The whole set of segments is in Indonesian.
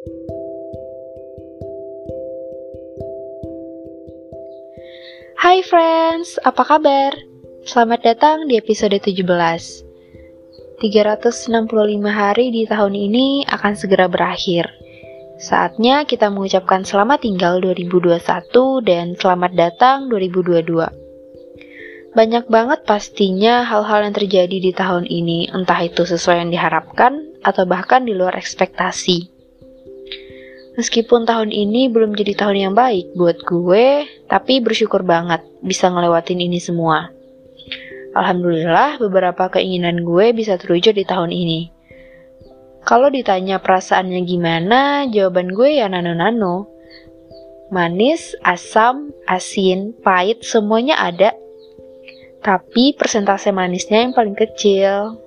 Hai friends, apa kabar? Selamat datang di episode 17 365 hari di tahun ini akan segera berakhir. Saatnya kita mengucapkan selamat tinggal 2021 dan selamat datang 2022 Banyak banget pastinya hal-hal yang terjadi di tahun ini Entah itu sesuai yang diharapkan atau bahkan di luar ekspektasi Meskipun tahun ini belum jadi tahun yang baik buat gue, tapi bersyukur banget bisa ngelewatin ini semua. Alhamdulillah beberapa keinginan gue bisa terwujud di tahun ini. Kalau ditanya perasaannya gimana, jawaban gue ya nano-nano. Manis, asam, asin, pahit, semuanya ada. Tapi persentase manisnya yang paling kecil.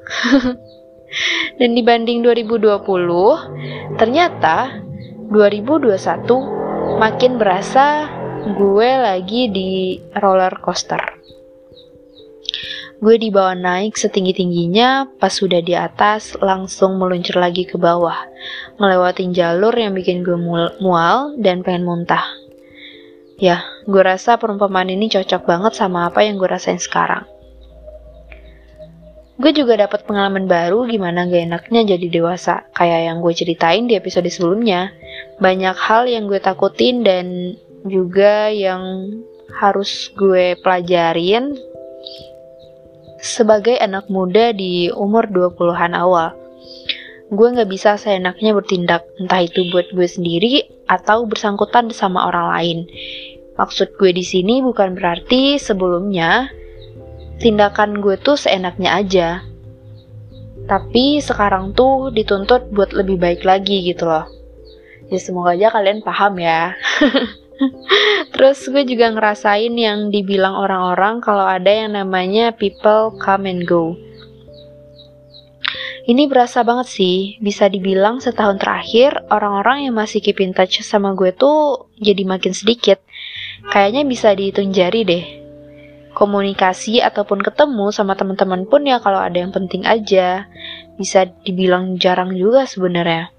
Dan dibanding 2020, ternyata 2021 makin berasa gue lagi di roller coaster. Gue dibawa naik setinggi-tingginya, pas sudah di atas langsung meluncur lagi ke bawah, ngelewatin jalur yang bikin gue mual dan pengen muntah. Ya, gue rasa perumpamaan ini cocok banget sama apa yang gue rasain sekarang. Gue juga dapat pengalaman baru gimana gak enaknya jadi dewasa, kayak yang gue ceritain di episode sebelumnya. Banyak hal yang gue takutin dan juga yang harus gue pelajarin sebagai anak muda di umur 20-an awal. Gue gak bisa seenaknya bertindak, entah itu buat gue sendiri atau bersangkutan sama orang lain. Maksud gue di sini bukan berarti sebelumnya tindakan gue tuh seenaknya aja. Tapi sekarang tuh dituntut buat lebih baik lagi gitu loh. Ya semoga aja kalian paham ya. Terus gue juga ngerasain yang dibilang orang-orang kalau ada yang namanya people come and go. Ini berasa banget sih, bisa dibilang setahun terakhir orang-orang yang masih keep in touch sama gue tuh jadi makin sedikit. Kayaknya bisa dihitung jari deh komunikasi ataupun ketemu sama teman-teman pun ya kalau ada yang penting aja bisa dibilang jarang juga sebenarnya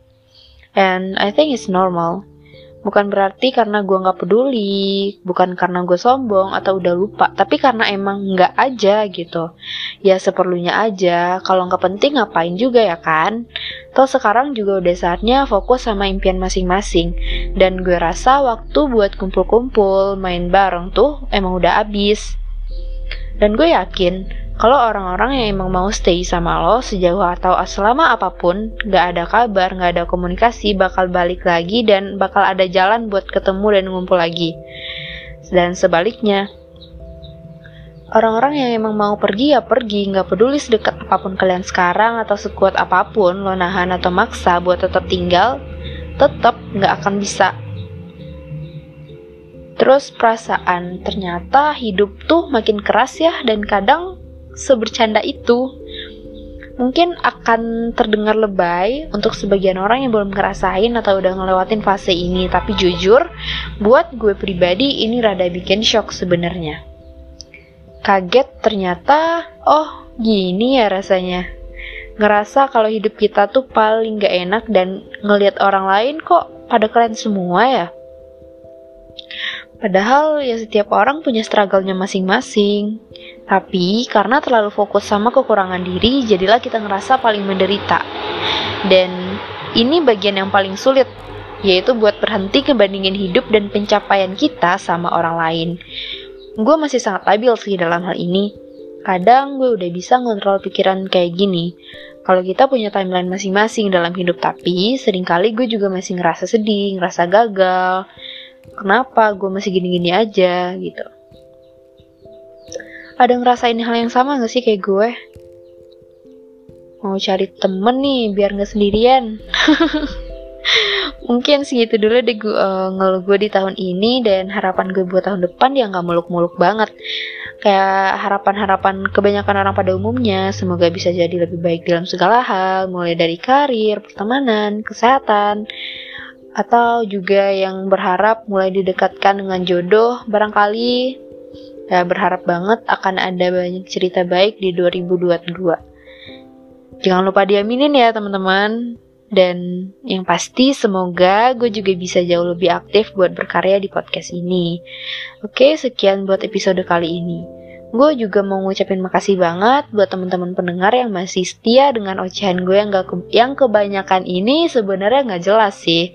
and I think it's normal. Bukan berarti karena gue nggak peduli bukan karena gue sombong atau udah lupa tapi karena emang nggak aja gitu. Ya seperlunya aja. Kalau nggak penting ngapain juga ya kan? Toh sekarang juga udah saatnya fokus sama impian masing-masing. Dan gue rasa waktu buat kumpul-kumpul main bareng tuh emang udah abis dan gue yakin, kalau orang-orang yang emang mau stay sama lo sejauh atau selama apa pun, gak ada kabar, gak ada komunikasi, bakal balik lagi dan bakal ada jalan buat ketemu dan ngumpul lagi. Dan sebaliknya, orang-orang yang emang mau pergi ya pergi, gak peduli sedekat apa pun kalian sekarang atau sekuat apa pun lo nahan atau maksa buat tetap tinggal, tetap gak akan bisa Terus perasaan ternyata hidup tuh makin keras ya dan kadang sebercanda itu. Mungkin akan terdengar lebay untuk sebagian orang yang belum ngerasain atau udah ngelewatin fase ini, tapi jujur, buat gue pribadi ini rada bikin shock sebenarnya. Kaget ternyata, oh gini ya rasanya. Ngerasa kalau hidup kita tuh paling gak enak dan ngelihat orang lain kok pada keren semua ya. Padahal ya setiap orang punya struggle-nya masing-masing. Tapi karena terlalu fokus sama kekurangan diri, jadilah kita ngerasa paling menderita. Dan ini bagian yang paling sulit, yaitu buat berhenti kebandingin hidup dan pencapaian kita sama orang lain. Gue masih sangat labil sih dalam hal ini. Kadang gue udah bisa ngontrol pikiran kayak gini. Kalau kita punya timeline masing-masing dalam hidup, tapi sering kali gue juga masih ngerasa sedih, ngerasa gagal, kenapa gue masih gini-gini aja gitu ada ngerasain hal yang sama gak sih kayak gue? Mau cari temen nih biar gak sendirian. Mungkin segitu dulu deh gue uh, ngeluh gue di tahun ini dan harapan gue buat tahun depan ya nggak muluk-muluk banget. Kayak harapan-harapan kebanyakan orang pada umumnya semoga bisa jadi lebih baik dalam segala hal mulai dari karir pertemanan kesehatan atau juga yang berharap mulai didekatkan dengan jodoh barangkali ya berharap banget akan ada banyak cerita baik di 2022 jangan lupa diaminin ya teman-teman Dan yang pasti semoga gue juga bisa jauh lebih aktif buat berkarya di podcast ini. Oke, sekian buat episode kali ini. Gue juga mau ngucapin makasih banget buat teman-teman pendengar yang masih setia dengan ocehan gue yang gak ke yang kebanyakan ini sebenarnya nggak jelas sih.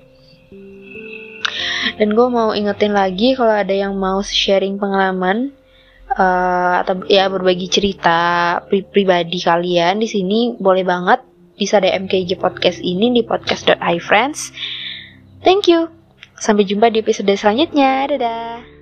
Dan gue mau ingetin lagi kalau ada yang mau sharing pengalaman uh, atau ya berbagi cerita pri pribadi kalian di sini boleh banget bisa DM KJ Podcast ini di podcast.ifriends. Thank you. Sampai jumpa di episode selanjutnya. Dadah.